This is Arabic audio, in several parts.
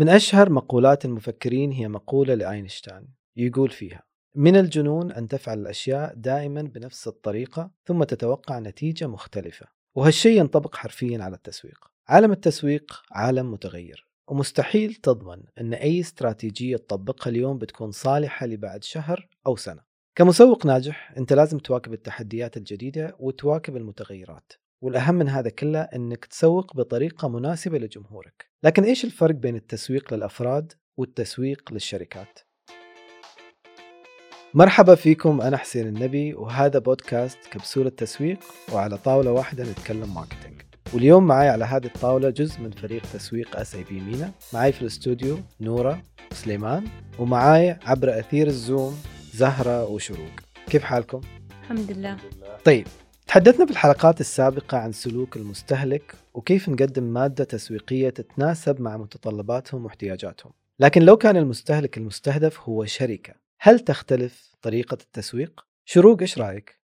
من أشهر مقولات المفكرين هي مقولة لأينشتاين يقول فيها من الجنون أن تفعل الأشياء دائما بنفس الطريقة ثم تتوقع نتيجة مختلفة وهالشيء ينطبق حرفيا على التسويق. عالم التسويق عالم متغير ومستحيل تضمن أن أي استراتيجية تطبقها اليوم بتكون صالحة لبعد شهر أو سنة. كمسوق ناجح أنت لازم تواكب التحديات الجديدة وتواكب المتغيرات. والأهم من هذا كله أنك تسوق بطريقة مناسبة لجمهورك. لكن إيش الفرق بين التسويق للأفراد والتسويق للشركات؟ مرحبا فيكم أنا حسين النبي وهذا بودكاست كبسولة تسويق وعلى طاولة واحدة نتكلم marketing. واليوم معي على هذه الطاولة جزء من فريق تسويق SAP مينا. معي في الاستوديو نورة وسليمان ومعاي عبر أثير الزوم زهرة وشروق. كيف حالكم؟ الحمد لله. طيب تحدثنا في الحلقات السابقة عن سلوك المستهلك وكيف نقدم مادة تسويقية تتناسب مع متطلباتهم واحتياجاتهم لكن لو كان المستهلك المستهدف هو شركة هل تختلف طريقة التسويق؟ شروق إيش رأيك؟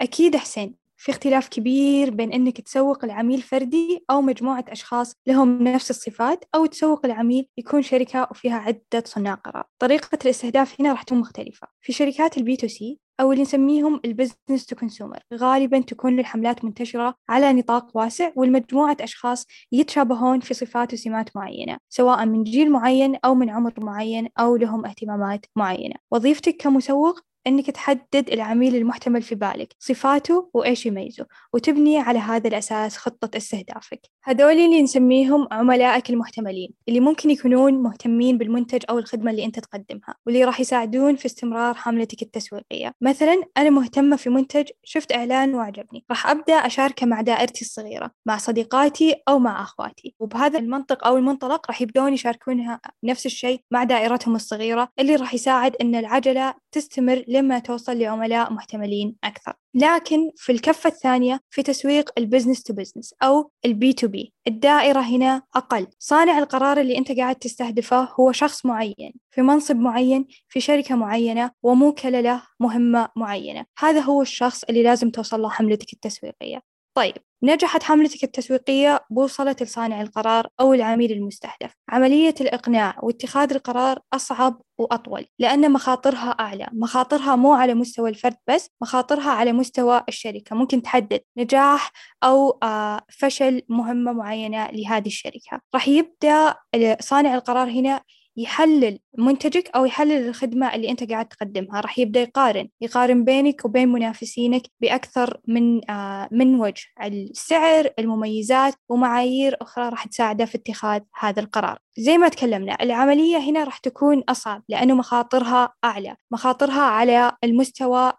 أكيد حسين في اختلاف كبير بين أنك تسوق العميل فردي أو مجموعة أشخاص لهم نفس الصفات أو تسوق العميل يكون شركة وفيها عدة صناع قرار طريقة الإستهداف هنا راح تكون مختلفة في شركات ال B2C أو اللي نسميهم ال business to consumer غالبا تكون الحملات منتشرة على نطاق واسع ولمجموعة أشخاص يتشابهون في صفات وسمات معينة سواء من جيل معين أو من عمر معين أو لهم اهتمامات معينة. وظيفتك كمسوق إنك تحدد العميل المحتمل في بالك صفاته وإيش يميزه وتبني على هذا الأساس خطة استهدافك. هذول اللي نسميهم عملائك المحتملين اللي ممكن يكونون مهتمين بالمنتج أو الخدمة اللي أنت تقدمها واللي راح يساعدون في استمرار حملتك التسويقية. مثلا أنا مهتمة في منتج شفت إعلان وعجبني راح أبدأ أشاركه مع دائرتي الصغيرة مع صديقاتي أو مع أخواتي. وبهذا المنطق أو المنطلق راح يبدون يشاركونها نفس الشيء مع دائرتهم الصغيرة اللي راح يساعد أن العجلة تستمر لما توصل لعملاء محتملين أكثر. لكن في الكفة الثانية في تسويق ال business to business أو ال B2B الدائرة هنا أقل. صانع القرار اللي أنت قاعد تستهدفه هو شخص معين في منصب معين في شركة معينة وموكلة له مهمة معينة. هذا هو الشخص اللي لازم توصل له حملتك التسويقية. طيب نجحت حملتك التسويقية ووصلت لصانع القرار أو العميل المستهدف. عملية الإقناع واتخاذ القرار أصعب وأطول لأن مخاطرها أعلى. مخاطرها مو على مستوى الفرد بس مخاطرها على مستوى الشركة. ممكن تحدد نجاح أو آه، فشل مهمة معينة لهذه الشركة. راح يبدأ صانع القرار هنا يحلل منتجك أو يحلل الخدمة اللي أنت قاعد تقدمها. راح يبدأ يقارن يقارن بينك وبين منافسينك بأكثر من آه من وجه. السعر المميزات ومعايير أخرى راح تساعده في اتخاذ هذا القرار. زي ما تكلمنا العملية هنا راح تكون أصعب لأنه مخاطرها أعلى. مخاطرها على المستوى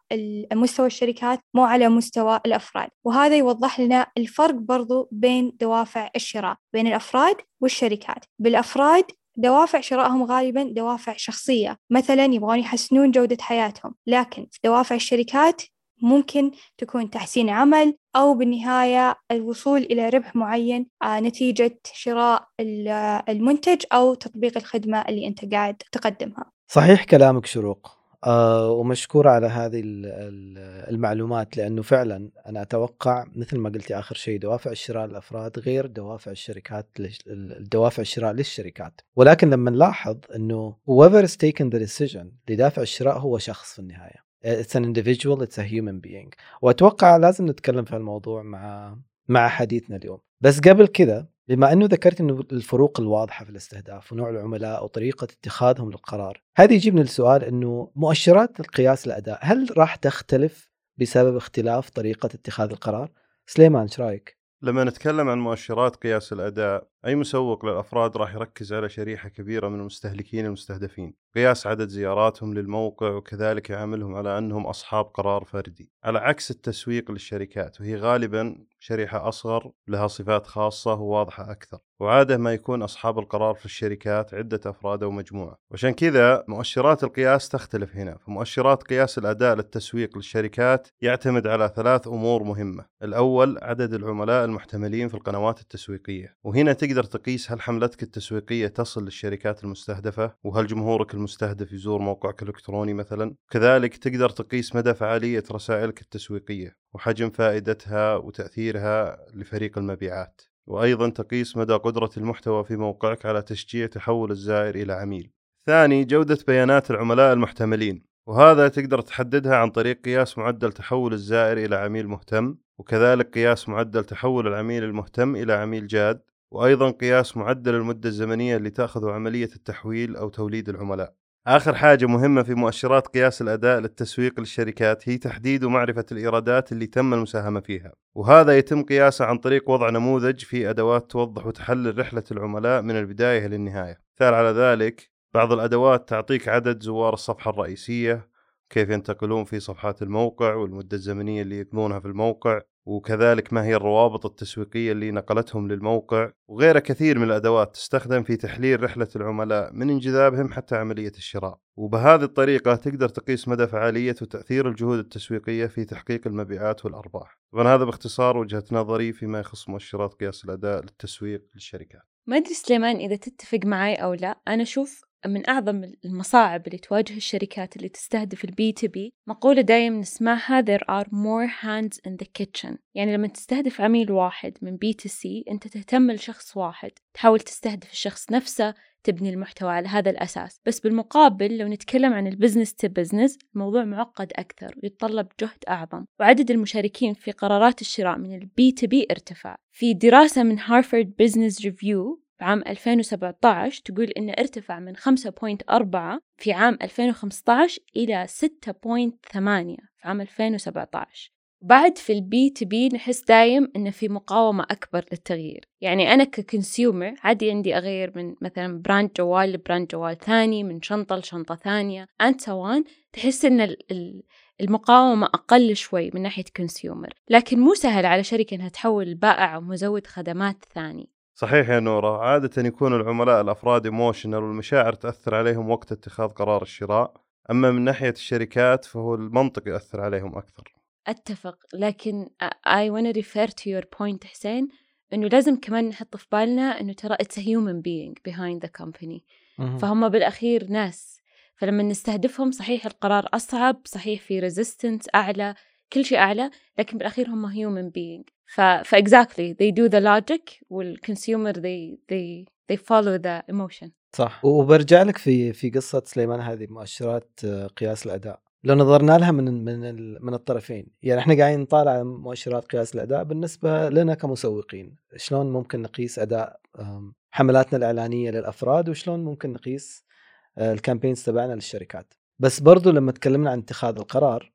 مستوى الشركات مو على مستوى الأفراد. وهذا يوضح لنا الفرق برضو بين دوافع الشراء بين الأفراد والشركات. بالأفراد دوافع شرائهم غالبا دوافع شخصية. مثلا يبغون يحسنون جودة حياتهم لكن في دوافع الشركات ممكن تكون تحسين عمل أو بالنهاية الوصول إلى ربح معين آه، نتيجة شراء المنتج أو تطبيق الخدمة اللي أنت قاعد تقدمها. صحيح كلامك شروق. آه ومشكور على هذه المعلومات لأنه فعلا أنا أتوقع مثل ما قلتي آخر شيء دوافع الشراء للافراد غير دوافع الشركات دوافع الشراء للشركات. ولكن لما نلاحظ إنه whoever is taken the decision لدافع الشراء هو شخص في النهاية. It's an individual it's a human being. وأتوقع لازم نتكلم في الموضوع مع مع حديثنا اليوم. بس قبل كذا بما أنه ذكرت إنه الفروق الواضحة في الاستهداف ونوع العملاء وطريقة اتخاذهم للقرار، هذا يجيبني للسؤال إنه مؤشرات القياس الأداء هل راح تختلف بسبب اختلاف طريقة اتخاذ القرار؟ سليمان إيش رأيك؟ لما نتكلم عن مؤشرات قياس الأداء أي مسوق للأفراد راح يركز على شريحة كبيرة من المستهلكين المستهدفين. قياس عدد زياراتهم للموقع وكذلك يعاملهم على أنهم أصحاب قرار فردي. على عكس التسويق للشركات وهي غالبا شريحة أصغر لها صفات خاصة وواضحة أكثر. وعادة ما يكون أصحاب القرار في الشركات عدة أفراد أو مجموعة. وعشان كذا مؤشرات القياس تختلف هنا. فمؤشرات قياس الأداء للتسويق للشركات يعتمد على ثلاث أمور مهمة. الأول عدد العملاء المحتملين في القنوات التسويقية. وهنا تقدر تقدر تقيس هل حملتك التسويقية تصل للشركات المستهدفة؟ وهل جمهورك المستهدف يزور موقعك الإلكتروني مثلا؟ كذلك تقدر تقيس مدى فعالية رسائلك التسويقية وحجم فائدتها وتأثيرها لفريق المبيعات. وأيضا تقيس مدى قدرة المحتوى في موقعك على تشجيع تحول الزائر إلى عميل. ثاني جودة بيانات العملاء المحتملين. وهذا تقدر تحددها عن طريق قياس معدل تحول الزائر إلى عميل مهتم وكذلك قياس معدل تحول العميل المهتم إلى عميل جاد. وأيضا قياس معدل المدة الزمنية اللي تأخذ عملية التحويل أو توليد العملاء. آخر حاجة مهمة في مؤشرات قياس الأداء للتسويق للشركات هي تحديد ومعرفة الإيرادات اللي تم المساهمة فيها. وهذا يتم قياسه عن طريق وضع نموذج في أدوات توضح وتحلل رحلة العملاء من البداية للنهاية. مثال على ذلك بعض الأدوات تعطيك عدد زوار الصفحة الرئيسية كيف ينتقلون في صفحات الموقع والمدة الزمنية اللي يقضونها في الموقع وكذلك ما هي الروابط التسويقية اللي نقلتهم للموقع وغيرها كثير من الأدوات تستخدم في تحليل رحلة العملاء من انجذابهم حتى عملية الشراء. وبهذه الطريقة تقدر تقيس مدى فعالية وتأثير الجهود التسويقية في تحقيق المبيعات والأرباح. طبعا هذا باختصار وجهة نظري فيما يخص مؤشرات قياس الأداء للتسويق للشركات. ما أدري سليمان إذا تتفق معي أو لا أنا أشوف من أعظم المصاعب اللي تواجه الشركات اللي تستهدف ال B2B مقولة دايم نسمعها there are more hands in the kitchen. يعني لما تستهدف عميل واحد من B2C أنت تهتم لشخص واحد تحاول تستهدف الشخص نفسه تبني المحتوى على هذا الأساس. بس بالمقابل لو نتكلم عن ال business to business الموضوع معقد أكثر ويتطلب جهد أعظم. وعدد المشاركين في قرارات الشراء من ال B2B ارتفع. في دراسة من Harvard Business Review في عام 2017 تقول إنه ارتفع من 5.4 في عام 2015 إلى 6.8 في عام 2017 بعد في ال B2B نحس دايم إنه في مقاومة أكبر للتغيير. يعني أنا ك consumer عادي عندي أغير من مثلا brand جوال ل brand جوال ثاني من شنطة لشنطة ثانية and so on تحس إن المقاومة أقل شوي من ناحية consumer لكن مو سهل على شركة إنها تحول بائع ومزود خدمات ثاني. صحيح يا نورة. عادة يكون العملاء الأفراد emotional والمشاعر تأثر عليهم وقت اتخاذ قرار الشراء. أما من ناحية الشركات فهو المنطق يأثر عليهم أكثر. أتفق. لكن I wanna refer to your point حسين إنه لازم كمان نحط في بالنا إنه ترى it's a human being behind the company. فهم بالأخير ناس. فلما نستهدفهم صحيح القرار أصعب صحيح في resistance أعلى كل شيء أعلى لكن بالأخير هم human being. ف ف exactly they do the logic والconsumer they they they follow the emotion. صح. وبرجع لك في في قصة سليمان هذه مؤشرات آه، قياس الأداء. لو نظرنا لها من من من الطرفين يعني إحنا قاعدين نطالع مؤشرات قياس الأداء بالنسبة لنا كمسوقين. شلون ممكن نقيس أداء حملاتنا الإعلانية للأفراد وشلون ممكن نقيس آه، ال campaigns تبعنا للشركات. بس برضو لما تكلمنا عن اتخاذ القرار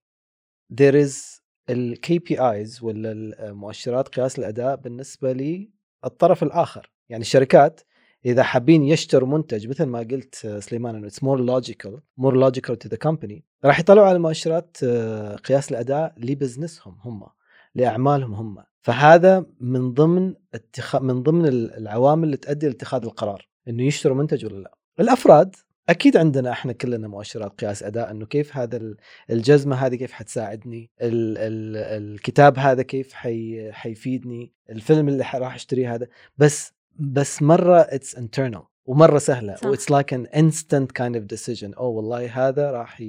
there is ال KPIs ولا مؤشرات قياس الأداء بالنسبة للطرف الآخر. يعني الشركات إذا حابين يشتروا منتج مثل ما قلت سليمان إنه it's more logical more logical to the company راح يطلعوا على مؤشرات آه، قياس الأداء ل business هم هم لأعمالهم هم. فهذا من ضمن اتخاذ من ضمن العوامل اللي تؤدي لاتخاذ القرار إنه يشتروا منتج ولا لا. الأفراد أكيد عندنا إحنا كلنا مؤشرات قياس أداء إنه كيف هذا الجزمة هذه كيف حتساعدني ال ال الكتاب هذا كيف حي حيفيدني الفيلم اللي راح أشتريه هذا. بس بس مرة it's internal ومرة سهلة و it's like an instant kind of decision أو والله هذا راح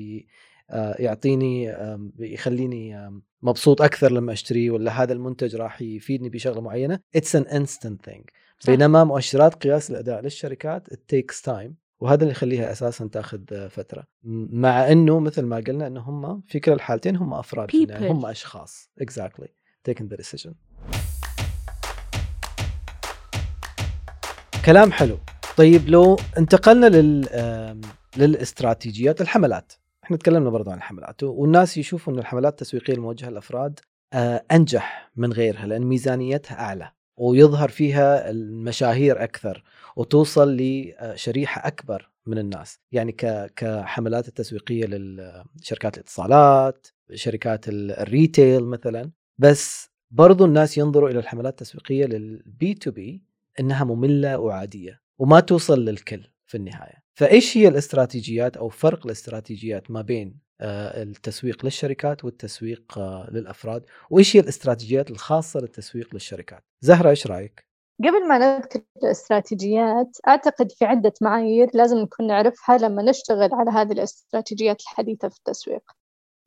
آه، يعطيني يخليني مبسوط أكثر لما أشتريه ولا هذا المنتج راح يفيدني بشغلة معينة. it's an instant thing بينما مؤشرات قياس الأداء للشركات it takes time. وهذا اللي يخليها أساسا تأخذ فترة. مع إنه مثل ما قلنا إنه هم في كلا الحالتين هم أفراد يعني هم أشخاص. Exactly. Taking the decision. كلام حلو. طيب لو انتقلنا لل للاستراتيجيات الحملات. إحنا تكلمنا برضو عن الحملات والناس يشوفوا إن الحملات التسويقيه الموجهه للافراد آه، أنجح من غيرها لأن ميزانيتها أعلى. ويظهر فيها المشاهير أكثر وتوصل لشريحة أكبر من الناس. يعني كحملات التسويقية للشركات الاتصالات شركات ال retail مثلا. بس برضو الناس ينظروا إلى الحملات التسويقية لل B2B إنها مملة وعادية وما توصل للكل في النهاية. فإيش هي الاستراتيجيات أو فرق الاستراتيجيات ما بين التسويق للشركات والتسويق آه، للأفراد. وإيش هي الاستراتيجيات الخاصة للتسويق للشركات؟ زهرة إيش رأيك؟ قبل ما نذكر الاستراتيجيات أعتقد في عدة معايير لازم نكون نعرفها لما نشتغل على هذه الاستراتيجيات الحديثة في التسويق.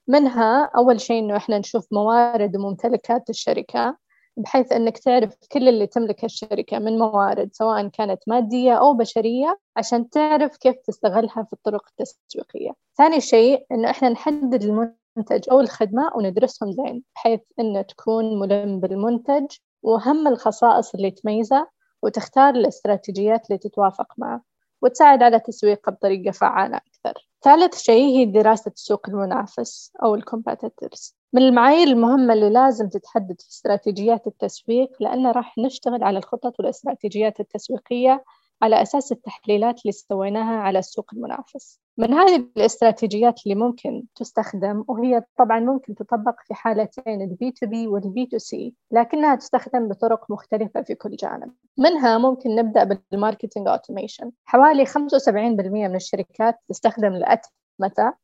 منها أول شيء إنه إحنا نشوف موارد وممتلكات الشركة. بحيث أنك تعرف كل اللي تملكه الشركة من موارد سواء كانت مادية أو بشرية عشان تعرف كيف تستغلها في الطرق التسويقية. ثاني شيء أنه إحنا نحدد المنتج أو الخدمة وندرسهم زين بحيث أنه تكون ملم بالمنتج وأهم الخصائص اللي تميزه وتختار الاستراتيجيات اللي تتوافق معه. وتساعد على تسويقه بطريقة فعالة أكثر. ثالث شيء هي دراسة السوق المنافس أو الكومبيتيتورز من المعايير المهمة اللي لازم تتحدد في استراتيجيات التسويق لأن راح نشتغل على الخطط والإستراتيجيات التسويقية على أساس التحليلات اللي سويناها على السوق المنافس. من هذه الاستراتيجيات اللي ممكن تستخدم وهي طبعا ممكن تطبق في حالتين البي تو بي والبي تو سي لكنها تستخدم بطرق مختلفة في كل جانب. منها ممكن نبدأ بال marketing automation. حوالي 75% من الشركات تستخدم الأتمتة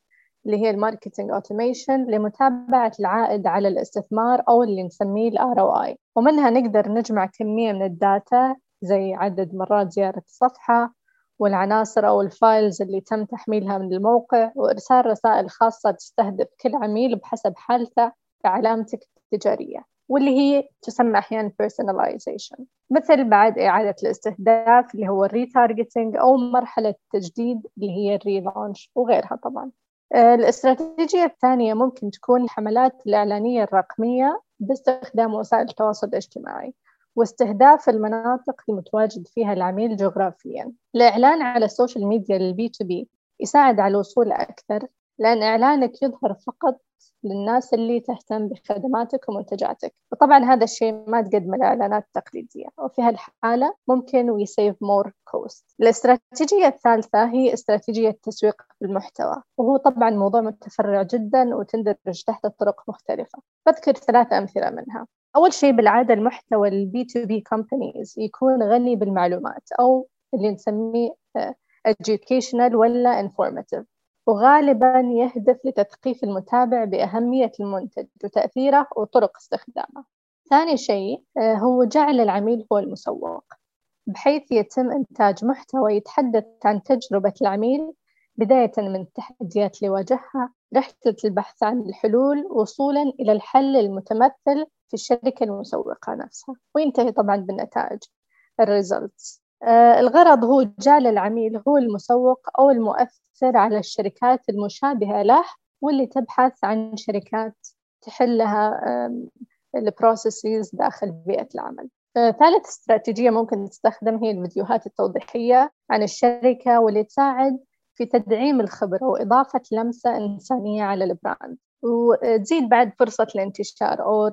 اللي هي ال marketing automation لمتابعة العائد على الاستثمار أو اللي نسميه ال ROI ومنها نقدر نجمع كمية من ال data زي عدد مرات زيارة الصفحة والعناصر أو ال files اللي تم تحميلها من الموقع وإرسال رسائل خاصة تستهدف كل عميل بحسب حالته مع علامتك التجارية واللي هي تسمى أحيانا personalization. مثل بعد إعادة الاستهداف اللي هو ال retargeting أو مرحلة التجديد اللي هي ال relaunch وغيرها طبعا. الاستراتيجية الثانية ممكن تكون الحملات الإعلانية الرقمية باستخدام وسائل التواصل الاجتماعي. واستهداف المناطق المتواجد فيها العميل جغرافيا. الإعلان على ال social media لل B2B يساعد على الوصول أكثر لأن إعلانك يظهر فقط للناس اللي تهتم بخدماتك ومنتجاتك. وطبعا هذا الشيء ما تقدمه الإعلانات التقليدية. وفي هالحالة ممكن we save more cost. الاستراتيجية الثالثة هي استراتيجية التسويق بالمحتوى وهو طبعا موضوع متفرع جدا وتندرج تحت طرق مختلفة. بذكر ثلاث أمثلة منها. أول شيء بالعادة المحتوى ال B2B companies يكون غني بالمعلومات أو اللي نسميه educational ولا informative. وغالبا يهدف لتثقيف المتابع بأهمية المنتج وتأثيره وطرق استخدامه. ثاني شيء هو جعل العميل هو المسوق. بحيث يتم إنتاج محتوى يتحدث عن تجربة العميل بداية من التحديات اللي واجهها رحلة البحث عن الحلول وصولا إلى الحل المتمثل في الشركة المسوقة نفسها وينتهي طبعا بالنتائج ال results آه الغرض هو جعل العميل هو المسوق أو المؤثر على الشركات المشابهة له واللي تبحث عن شركات تحل لها ال processes داخل بيئة العمل. آه ثالث استراتيجية ممكن تستخدم هي الفيديوهات التوضيحية عن الشركة واللي تساعد في تدعيم الخبرة وإضافة لمسة إنسانية على ال brand. وتزيد بعد فرصة الانتشار أو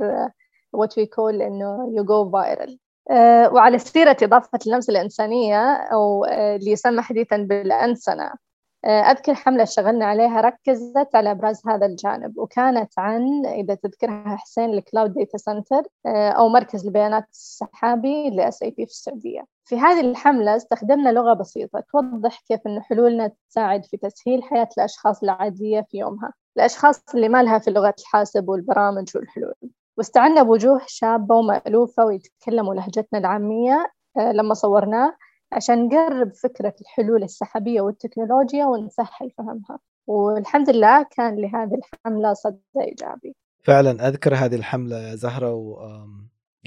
what we call إنه you go viral. Uh, وعلى سيرة إضافة اللمسة الإنسانية أو uh, اللي يسمى حديثا بالأنسنة. Uh, أذكر حملة اشتغلنا عليها ركزت على إبراز هذا الجانب وكانت عن إذا تذكرها حسين ال cloud data center أو مركز البيانات السحابي SAP في السعودية. في هذه الحملة استخدمنا لغة بسيطة توضح كيف أن حلولنا تساعد في تسهيل حياة الأشخاص العادية في يومها الأشخاص اللي ما لها في لغة الحاسب والبرامج والحلول. واستعنا بوجوه شابة ومألوفة ويتكلموا لهجتنا العامية لما صورناه عشان نقرب فكرة الحلول السحابية والتكنولوجيا ونسهل فهمها. والحمد لله كان لهذه الحملة صدى إيجابي. فعلا أذكر هذه الحملة يا زهرة و um,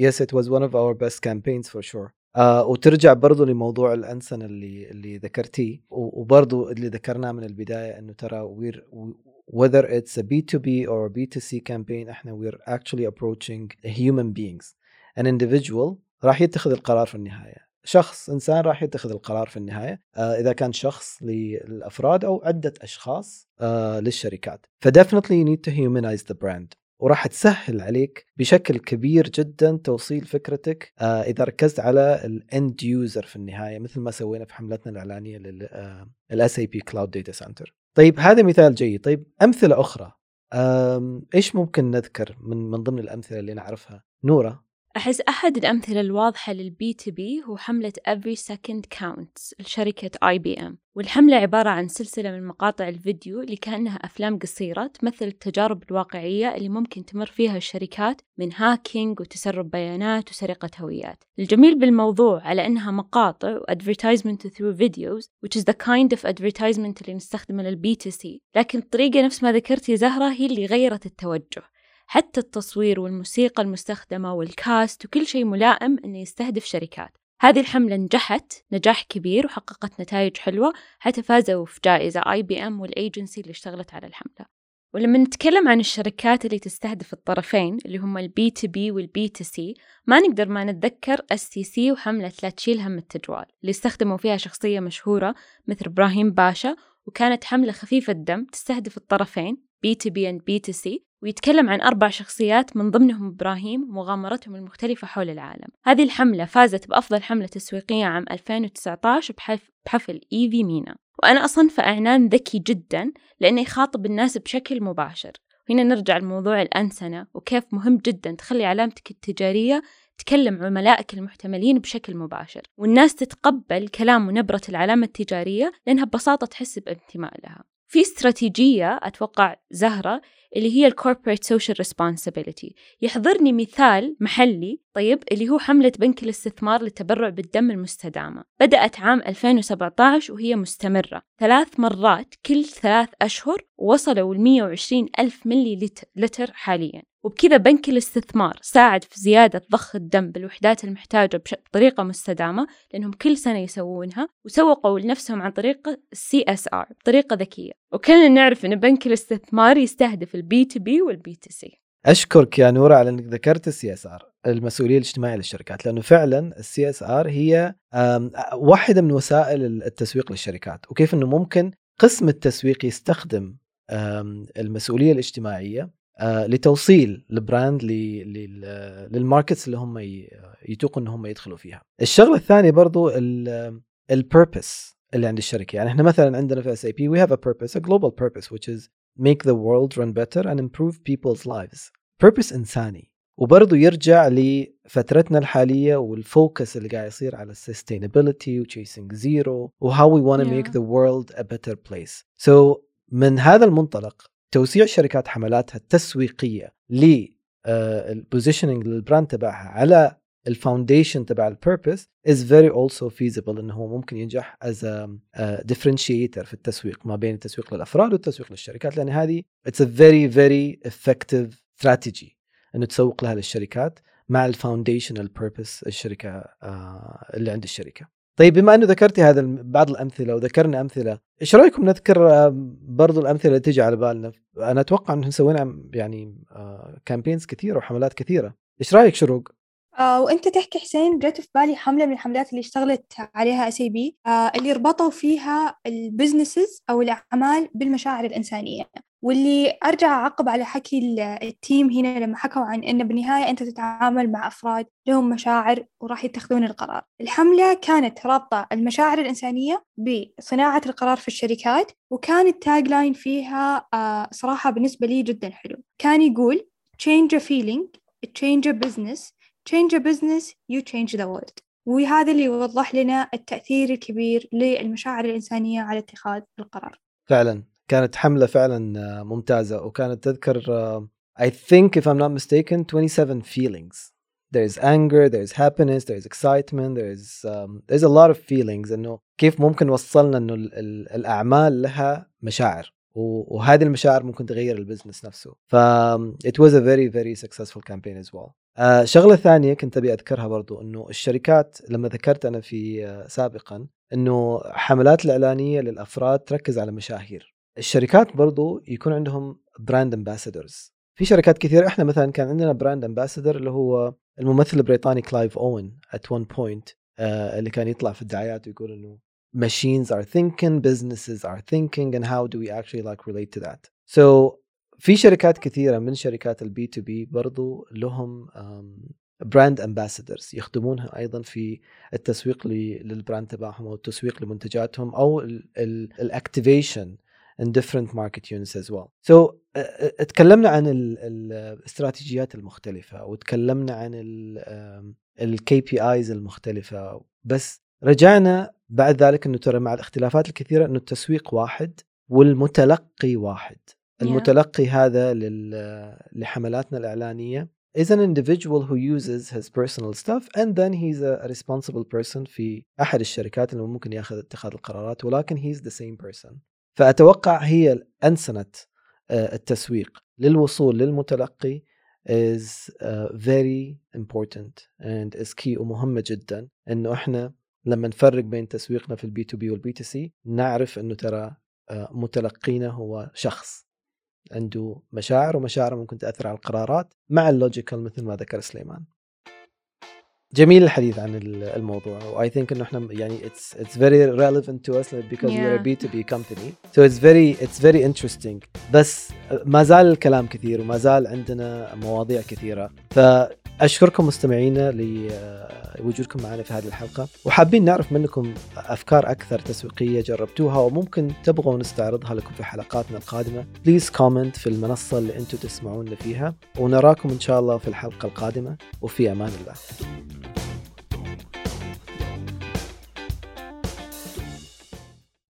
yes it was one of our best campaigns for sure. آه وترجع برضو لموضوع الأنسنة اللي اللي ذكرتيه وبرضو اللي ذكرناه من البداية أنه ترى we're, whether it's a B2B or a B2C campaign إحنا we're actually approaching human beings. An individual راح يتخذ القرار في النهاية. شخص إنسان راح يتخذ القرار في النهاية آه إذا كان شخص للأفراد أو عدة أشخاص آه للشركات. ف definitely you need to humanize the brand. وراح تسهل عليك بشكل كبير جدا توصيل فكرتك آه إذا ركزت على ال end user في النهاية مثل ما سوينا في حملتنا الإعلانية لل SAP cloud data center. طيب هذا مثال جيد، طيب أمثلة أخرى إيش ممكن نذكر من من ضمن الأمثلة اللي نعرفها؟ نوره أحس أحد الأمثلة الواضحة لل B2B هو حملة Every Second Counts لشركة IBM والحملة عبارة عن سلسلة من مقاطع الفيديو اللي كأنها أفلام قصيرة تمثل التجارب الواقعية اللي ممكن تمر فيها الشركات من hacking وتسرب بيانات وسرقة هويات. الجميل بالموضوع على أنها مقاطع و advertisement through videos which is the kind of advertisement اللي نستخدمه لل B2C. لكن الطريقة نفس ما ذكرت يا زهرة هي اللي غيرت التوجه. حتى التصوير والموسيقى المستخدمة وال cast وكل شيء ملائم أنه يستهدف شركات. هذه الحملة نجحت نجاح كبير وحققت نتائج حلوة حتى فازوا في جائزة IBM وال agency اللي اشتغلت على الحملة. ولما نتكلم عن الشركات اللي تستهدف الطرفين اللي هم البي تو بي والبي تو سي ما نقدر ما نتذكر STC وحملة لا تشيل هم التجوال اللي استخدموا فيها شخصية مشهورة مثل إبراهيم باشا وكانت حملة خفيفة الدم تستهدف الطرفين بي تو بي اند بي تو سي ويتكلم عن أربع شخصيات من ضمنهم إبراهيم ومغامرتهم المختلفة حول العالم. هذه الحملة فازت بأفضل حملة تسويقية عام 2019 بحفل إيفي مينا. وأنا أصنفه إعلان ذكي جدا لأنه يخاطب الناس بشكل مباشر. هنا نرجع لموضوع الأنسنة وكيف مهم جدا تخلي علامتك التجارية تكلم عملائك المحتملين بشكل مباشر. والناس تتقبل كلام ونبرة العلامة التجارية لأنها ببساطة تحس بانتماء لها. في استراتيجية أتوقع زهرة اللي هي ال corporate social responsibility يحضرني مثال محلي طيب اللي هو حملة بنك الاستثمار للتبرع بالدم المستدامة. بدأت عام 2017 وهي مستمرة. ثلاث مرات كل ثلاث أشهر وصلوا ل 120 ألف ملي لتر حاليا. وبكذا بنك الاستثمار ساعد في زيادة ضخ الدم بالوحدات المحتاجة بطريقة مستدامة لأنهم كل سنة يسوونها وسوقوا لنفسهم عن طريق ال CSR بطريقة ذكية. وكلنا نعرف أن بنك الاستثمار يستهدف البي تو بي والبي تو سي أشكرك يا نورة على إنك ذكرت ال CSR المسؤولية الاجتماعية للشركات لأنه فعلا ال CSR هي واحدة من وسائل التسويق للشركات. وكيف إنه ممكن قسم التسويق يستخدم المسؤولية الاجتماعية لتوصيل ال brand لل markets اللي هم يتوقوا إن هم يدخلوا فيها. الشغلة الثانية برضو ال purpose اللي عند الشركة يعني إحنا مثلا عندنا في SAP we have a purpose a global purpose which is make the world run better and improve people's lives. purpose إنساني وبرضه يرجع لفترتنا الحالية وال focus اللي قاعد يصير على ال sustainability و chasing zero and how we yeah. make the world a better place. So من هذا المنطلق توسيع شركات حملاتها التسويقية لل positioning لل brand تبعها على ال foundation تبع ال purpose is very also feasible إنه هو ممكن ينجح as differentiator في التسويق ما بين التسويق للأفراد والتسويق للشركات لأن هذه it's a very very effective strategy إنه تسوق لها للشركات مع ال foundational purpose الشركة uh, اللي عند الشركة. طيب بما أنه ذكرتي هذا بعض الأمثلة وذكرنا أمثلة إيش رأيكم نذكر آه، برضو الأمثلة اللي تيجي على بالنا؟ أنا أتوقع انه سوينا يعني campaigns آه، كثيرة وحملات كثيرة. إيش رأيك شروق؟ آه وأنت تحكي حسين جت في بالي حملة من الحملات اللي اشتغلت عليها SAP آه اللي ربطوا فيها ال businesses أو الأعمال بالمشاعر الإنسانية. واللي أرجع أعقب على حكي ال team هنا لما حكوا عن إن بالنهاية أنت تتعامل مع أفراد لهم مشاعر وراح يتخذون القرار. الحملة كانت رابطة المشاعر الإنسانية بصناعة القرار في الشركات وكان ال tagline فيها آه، صراحة بالنسبة لي جدا حلو. كان يقول change a feeling change a business change a business you change the world. وهذا اللي يوضح لنا التأثير الكبير للمشاعر الإنسانية على اتخاذ القرار. فعلا. كانت حملة فعلا ممتازة. وكانت تذكر I think if I'm not mistaken 27 feelings. There's anger there's happiness there's excitement there's um, there's a lot of feelings إنه كيف ممكن وصلنا إنه الأعمال لها مشاعر. وهذه المشاعر ممكن تغير البزنس نفسه. ف it was a very very successful campaign as well. uh, شغلة ثانية كنت أبي أذكرها برضو أنه الشركات لما ذكرت أنا في سابقا أنه حملات الإعلانية للأفراد تركز على مشاهير. الشركات برضو يكون عندهم brand ambassadors في شركات كثير إحنا مثلا كان عندنا brand ambassador اللي هو الممثل البريطاني كلايف أوين at one point اللي كان يطلع في الدعايات ويقول إنه machines are thinking businesses are thinking and how do we actually like relate to that. So في شركات كثيرة من شركات ال B2B برضو لهم brand ambassadors يخدمونها أيضا في التسويق لل brand تبعهم أو التسويق لمنتجاتهم أو ال activation in different market units as well. So تكلمنا عن الاستراتيجيات المختلفة وتكلمنا عن ال KPIs المختلفة بس رجعنا بعد ذلك إنه ترى مع الاختلافات الكثيرة إنه التسويق واحد والمتلقي واحد. Yeah. المتلقي هذا لحملاتنا الإعلانية is an individual who uses his personal stuff and then he's a responsible person في أحد الشركات اللي ممكن ياخذ اتخاذ القرارات ولكن he's the same person فأتوقع هي أنسنة آه، التسويق للوصول للمتلقي is uh, very important and is key ومهمة جدا إنه إحنا لما نفرق بين تسويقنا في البي تو بي والبي تو سي نعرف إنه ترى آه، متلقينا هو شخص عنده مشاعر ومشاعر ممكن تأثر على القرارات مع ال logical مثل ما ذكر سليمان. جميل الحديث عن الموضوع. و I think إنه إحنا يعني it's it's very relevant to us because yeah. we're a B2B company. So it's very it's very interesting. بس ما زال الكلام كثير وما زال عندنا مواضيع كثيرة. فاشكركم مستمعينا لوجودكم معنا في هذه الحلقة. وحابين نعرف منكم أفكار أكثر تسويقية جربتوها وممكن تبغوا نستعرضها لكم في حلقاتنا القادمة. Please comment في المنصة اللي أنتم تسمعونا فيها. ونراكم إن شاء الله في الحلقة القادمة. وفي أمان الله.